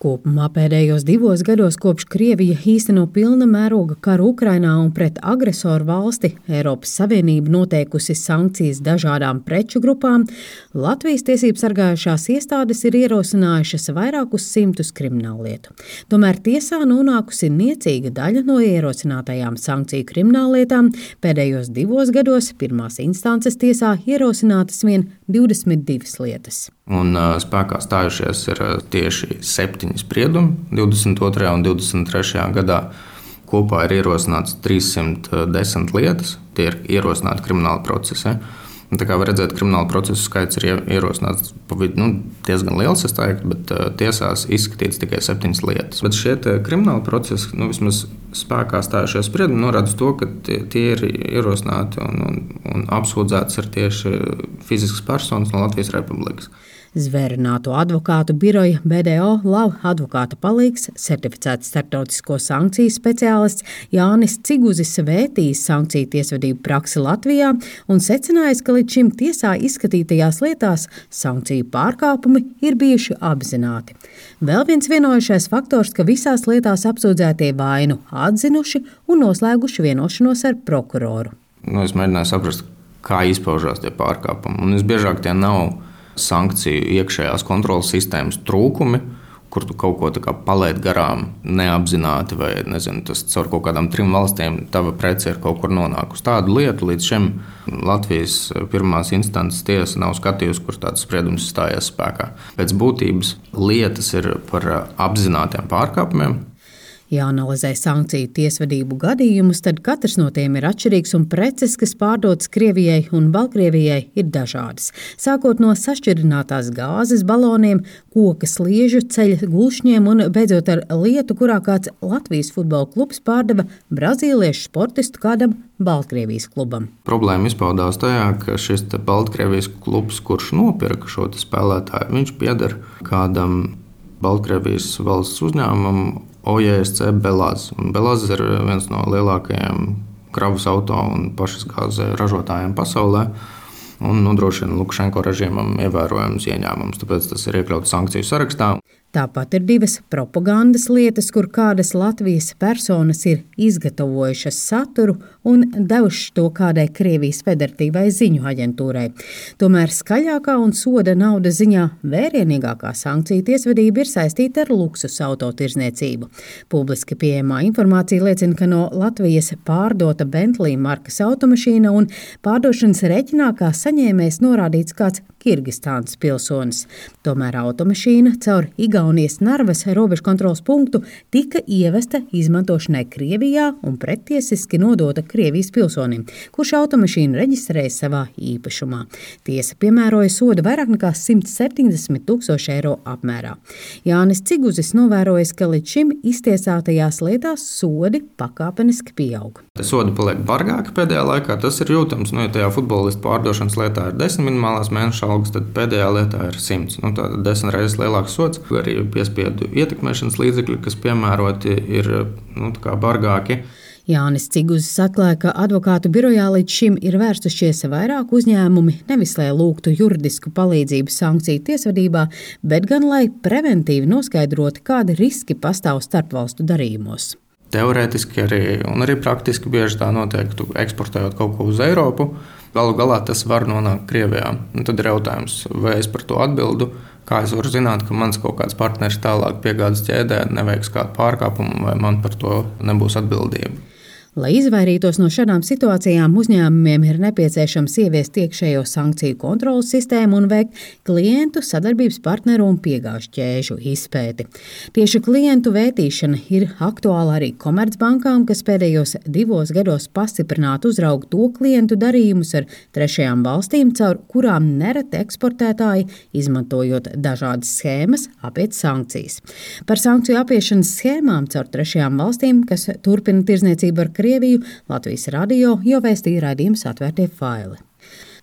Kopumā pēdējos divos gados, kopš Krievija īsteno pilna mēroga karu Ukrainā un pret agresoru valsti, Eiropas Savienība noteikusi sankcijas dažādām preču grupām, Latvijas tiesību sargājušās iestādes ir ierosinājušas vairākus simtus krimināllietu. Tomēr tiesā nonākusi niecīga daļa no ierosinātajām sankciju krimināllietām. Pēdējos divos gados pirmās instances tiesā ierosinātas vien 22 lietas. Un spēkā stājušies ir tieši septiņi spriedumi 22. un 23. gadā. Kopā ir ierosināts 310 lietas, tie ir ierosināti krimināla procesi. Tā kā var redzēt, krimināla procesu skaits ir ierosināts nu, diezgan liels, teiktu, bet tiesās izskatīts tikai septiņas lietas. Bet šie krimināla procesi, nu, vismaz spēkā stājušies spriedumi, norāda to, ka tie, tie ir ierosināti un, un, un apsūdzēts ar tieši fiziskas personas no Latvijas Republikas. Zvērināto advokātu biroja BDO LAV advokāta palīgs, certificēts starptautisko sankciju speciālists Jānis Ciguzis vētījis sankciju tiesvedību praksi Latvijā un secinājis, ka līdz šim tiesā izskatītajās lietās sankciju pārkāpumi ir bijuši apzināti. Vēl viens vienojušais faktors, ka visās lietās apsūdzētie vainu atzinuši un noslēguši vienošanos ar prokuroru. Nu, es mēģināju saprast, kā izpaužās tie pārkāpumi. Un visbiežāk tie nav sankciju iekšējās kontrolas sistēmas trūkumi, kur tu kaut ko palaidi garām, neapzināti, vai nezinu, tas caur kaut kādām trim valstīm, tava prece ir kaut kur nonākusi. Tādu lietu līdz šim Latvijas pirmās instances tiesa nav skatījusi, kur tāds spriedums stājies spēkā. Pēc būtības lietas ir par apzinātiem pārkāpumiem, Jāanalizē sankciju tiesvedību gadījumus, tad katrs no tiem ir atšķirīgs un preces, kas pārdotas Krievijai un Baltkrievijai, ir dažādas. Sākot no sašķirinātās gāzes baloniem, koka sliežu, ceļa gulšņiem un beidzot ar lietu, kurā kāds Latvijas futbola klubs pārdeva brazīliešu sportistu kādam Baltkrievijas klubam. Problēma izpaudās tajā, ka šis Baltkrievijas klubs, kurš nopirka šo spēlētāju, viņš pieder kādam Baltkrievijas valsts uzņēmumam OJSC Belāzes. Belāzes ir viens no lielākajiem kravas auto un pašas gāzes ražotājiem pasaulē un nodrošina Lukašenko režīmam ievērojamus ieņēmumus. Tāpēc tas ir iekļauts sankciju sarakstā. Tāpat ir divas propagandas lietas, kur kādas Latvijas personas ir izgatavojušas saturu un devušas to kādai Krievijas federatīvai ziņu aģentūrai. Tomēr skaļākā un soda naudas ziņā vērienīgākā sankcija tiesvedība ir saistīta ar luksus autotirzniecību. Publiski pieejamā informācija liecina, ka no Latvijas pārdota Bentley markas automašīna un pārdošanas reķinā kā saņēmējs norādīts kāds Kirgistānas pilsonis. Tomēr automašīna caur Igaunijas Narvas robežu kontrols punktu tika ievesta izmantošanai Krievijā un pretiesiski nodota Krievijas pilsonim, kurš automašīnu reģistrēja savā īpašumā. Tiesa piemēroja sodu vairāk nekā 170 tūkstoši eiro apmērā. Jānis Ciguzis novērojis, ka līdz šim iztiesātajās lietās sodi pakāpeniski pieaug. Sodi paliek bargāki pēdējā laikā. Tas ir jūtams, nu, ja tajā futbolistu pārdošanas lietā ir desmit minimālās mēneša algas, tad pēdējā lietā ir 100. Nu, tā ir desmit reizes lielāks sots. Arī piespiedu ietekmēšanas līdzekļi, kas piemēroti, ir nu, bargāki. Jānis Ciguzs atklāja, ka advokātu birojā līdz šim ir vērstušies vairāk uzņēmumi, nevis lai lūgtu juridisku palīdzību sankciju tiesvedībā, bet gan lai preventīvi noskaidrotu, kādi riski pastāv starpvalstu darījumos. Teorētiski arī, un arī praktiski bieži tā notiek, eksportējot kaut ko uz Eiropu Galu galā tas var nonākt Krievijā. Un tad ir jautājums, vai es par to atbildu. Kā es varu zināt, ka mans kaut kāds partneris tālāk piegādes ķēdē neveiks kādu pārkāpumu, vai man par to nebūs atbildība? Lai izvairītos no šādām situācijām, uzņēmumiem ir nepieciešams ieviest iekšējo sankciju kontrolas sistēmu un veikt klientu sadarbības partneru un piegāžu ķēžu izpēti. Tieši klientu vērtīšana ir aktuāla arī komercbankām, kas pēdējos divos gados pastiprināti uzrauga to klientu darījumus ar trešajām valstīm, caur kurām nereti eksportētāji, izmantojot dažādas schēmas, apiet sankcijas. Par sankciju apiešanas schēmām caur trešajām valstīm, kas turpina tirzniecību ar Krieviju, Latvijas radio jau vēstīja raidījums atvērtie faili.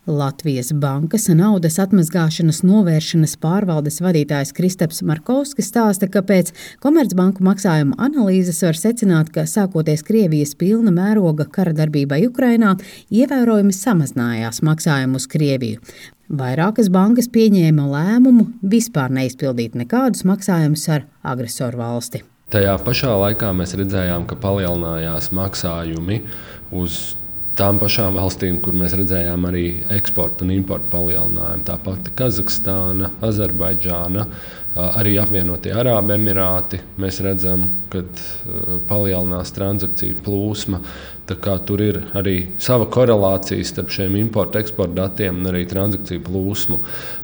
Latvijas Bankas naudas atmazgāšanas novēršanas pārvaldes vadītājs Kristaps Markovskis stāsta, ka pēc Komercbanku maksājuma analīzes var secināt, ka sākoties Krievijas pilna mēroga kara darbībai Ukrainā, ievērojami samazinājās maksājumi uz Krieviju. Vairākas bankas pieņēma lēmumu vispār neizpildīt nekādus maksājumus ar agresoru valsti. Tajā pašā laikā mēs redzējām, ka palielinājās maksājumi uz tām pašām valstīm, kur mēs redzējām arī eksporta un importa palielinājumu. Tāpat Kazahstāna, Azerbaidžāna, arī apvienotie Arābu Emirāti. Mēs redzam, ka palielinās transakciju plūsma. Tur ir arī sava korelācija starp šiem importa, eksporta datiem un arī transakciju plūsmu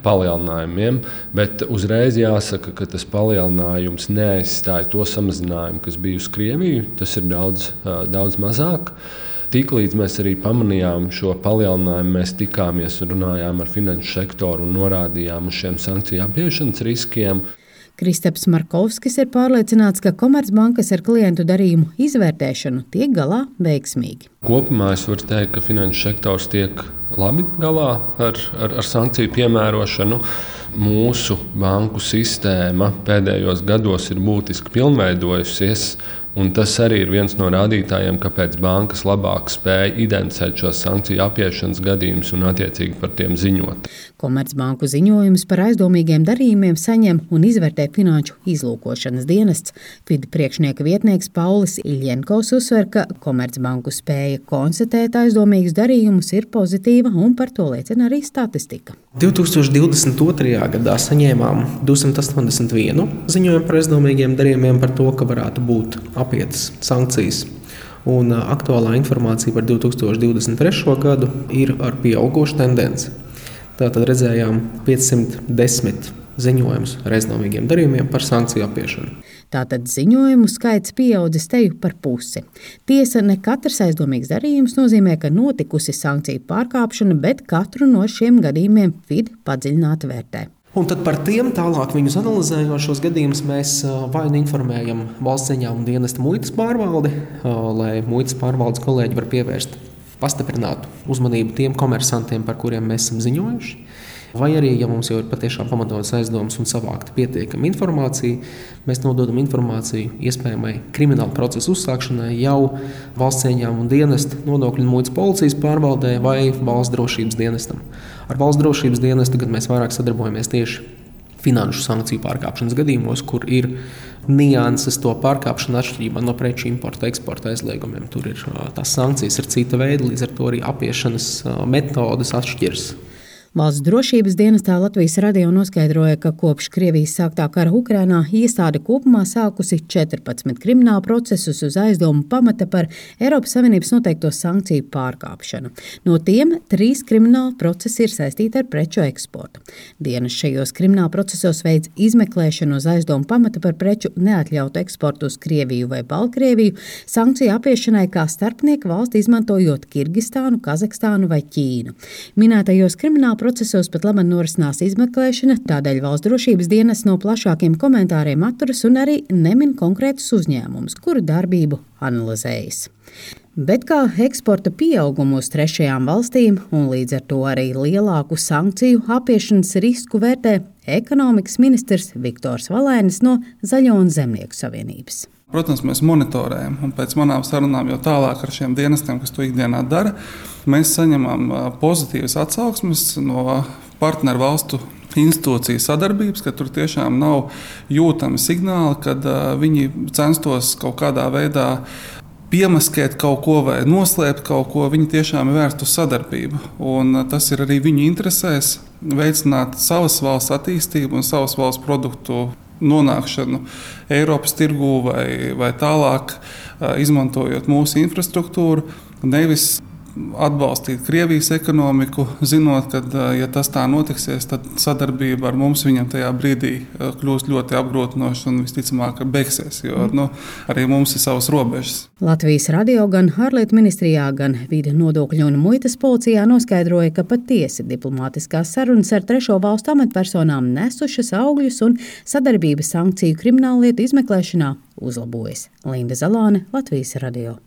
palielinājumiem. Bet uzreiz jāsaka, ka tas palielinājums neaizstāja to samazinājumu, kas bija uz Krieviju. Tas ir daudz, daudz mazāk. Tiklīdz mēs arī pamanījām šo palielinājumu, mēs tikāmies un runājām ar finanšu sektoru un norādījām uz šiem sankciju apiešanas riskiem. Kristaps Markovskis ir pārliecināts, ka Komercbankas ar klientu darījumu izvērtēšanu tiek galā veiksmīgi. Kopumā es varu teikt, ka finanšu sektors tiek labi galā ar, ar, ar sankciju piemērošanu. Mūsu banku sistēma pēdējos gados ir būtiski pilnveidojusies. Un tas arī ir viens no rādītājiem, kāpēc bankas labāk spēja identificēt šos sankciju apiešanas gadījumus un attiecīgi par tiem ziņot. Komercbanku ziņojumus par aizdomīgiem darījumiem saņem un izvērtē Finanšu izlūkošanas dienests. FID priekšnieka vietnieks Paulis Iļņenkovs uzsver, ka Komercbanku spēja konstatēt aizdomīgus darījumus ir pozitīva un par to liecina arī statistika. 2022. gadā saņēmām 281 ziņojumu par aizdomīgiem darījumiem par to, ka varētu būt apietas sankcijas. Un aktuālā informācija par 2023. gadu ir ar pieaugušu tendenci. Tātad redzējām 510 ziņojumus ar aizdomīgiem darījumiem par sankciju apiešanu. Tātad ziņojumu skaits pieaudzis teju par pusi. Tiesa, ne katrs aizdomīgs darījums nozīmē, ka notikusi sankciju pārkāpšana, bet katru no šiem gadījumiem FID padziļināti vērtē. Un tad par tiem tālāk viņus analizējošos gadījumus mēs vai nu informējam valsts ieņēmuma dienesta muitas pārvaldi, lai muitas pārvaldes kolēģi var pievērst pastiprinātu uzmanību tiem komersantiem, par kuriem mēs esam ziņojuši. Vai arī, ja mums jau ir patiešām pamatots aizdoms un savākta pietiekama informācija, mēs nododam informāciju iespējamai krimināla procesa uzsākšanai jau valsts ieņēmuma dienesta, nodokļu muitas policijas pārvaldē vai valsts drošības dienestam. Ar valsts drošības dienestu mēs vairāk sadarbojamies tieši finanšu sankciju pārkāpšanas gadījumos, kur ir nianses to pārkāpšanu atšķirībā no preču importa, eksporta aizliegumiem. Tur ir tās sankcijas ar cita veida, līdz ar to arī apiešanas metodes atšķiras. Valsts drošības dienestā Latvijas radio noskaidroja, ka kopš Krievijas sāktā kara Ukrainā iestāde kopumā sākusi 14 kriminālu procesus uz aizdomu pamata par Eiropas Savienības noteikto sankciju pārkāpšanu. No tiem trīs krimināli procesi ir saistīti ar preču eksportu. Dienas šajos kriminālu procesos veids izmeklēšanu uz aizdomu pamata par preču neatļautu eksportu uz Krieviju vai Baltkrieviju, sankciju apiešanai kā starpnieku valsti izmantojot Kirgistānu, Kazahstānu vai Ķīnu. Minētajos kriminālu procesos pat labi norisinās izmeklēšana, tādēļ valsts drošības dienas no plašākiem komentāriem atturas un arī nemin konkrētus uzņēmumus, kuru darbību analizējas. Bet kā eksporta pieaugumu uz trešajām valstīm un līdz ar to arī lielāku sankciju apiešanas risku vērtē ekonomikas ministrs Viktors Valēnis no Zaļo un Zemnieku savienības. Protams, mēs monitorējam, un pēc manām sarunām jau tālāk ar šiem dienestiem, kas to ikdienā dara, mēs saņemam pozitīvas atsauksmes no partneru valstu institūciju sadarbības, ka tur tiešām nav jūtami signāli, uh, viņi censtos kaut kādā veidā piemaskēt kaut ko vai noslēpt kaut ko. Viņi tiešām ir vērsti uz sadarbību. Un tas ir arī viņu interesēs veicināt savas valsts attīstību un savas valsts produktu nonākšanu Eiropas tirgū vai, vai tālāk, izmantojot mūsu infrastruktūru, nevis atbalstīt Krievijas ekonomiku, zinot, ka, ja tas tā notiksies, tad sadarbība ar mums viņam tajā brīdī kļūs ļoti apgrūtinoša un visticamāk beigsies, jo mm. nu, arī mums ir savas robežas. Latvijas radio gan ārlietu ministrijā, gan vīda nodokļu un muitas policijā noskaidroja, ka patiesi diplomātiskās sarunas ar trešo valstu amatpersonām nesušas augļus un sadarbības sankciju krimināllietu izmeklēšanā uzlabojas. Linda Zalāne, Latvijas radio.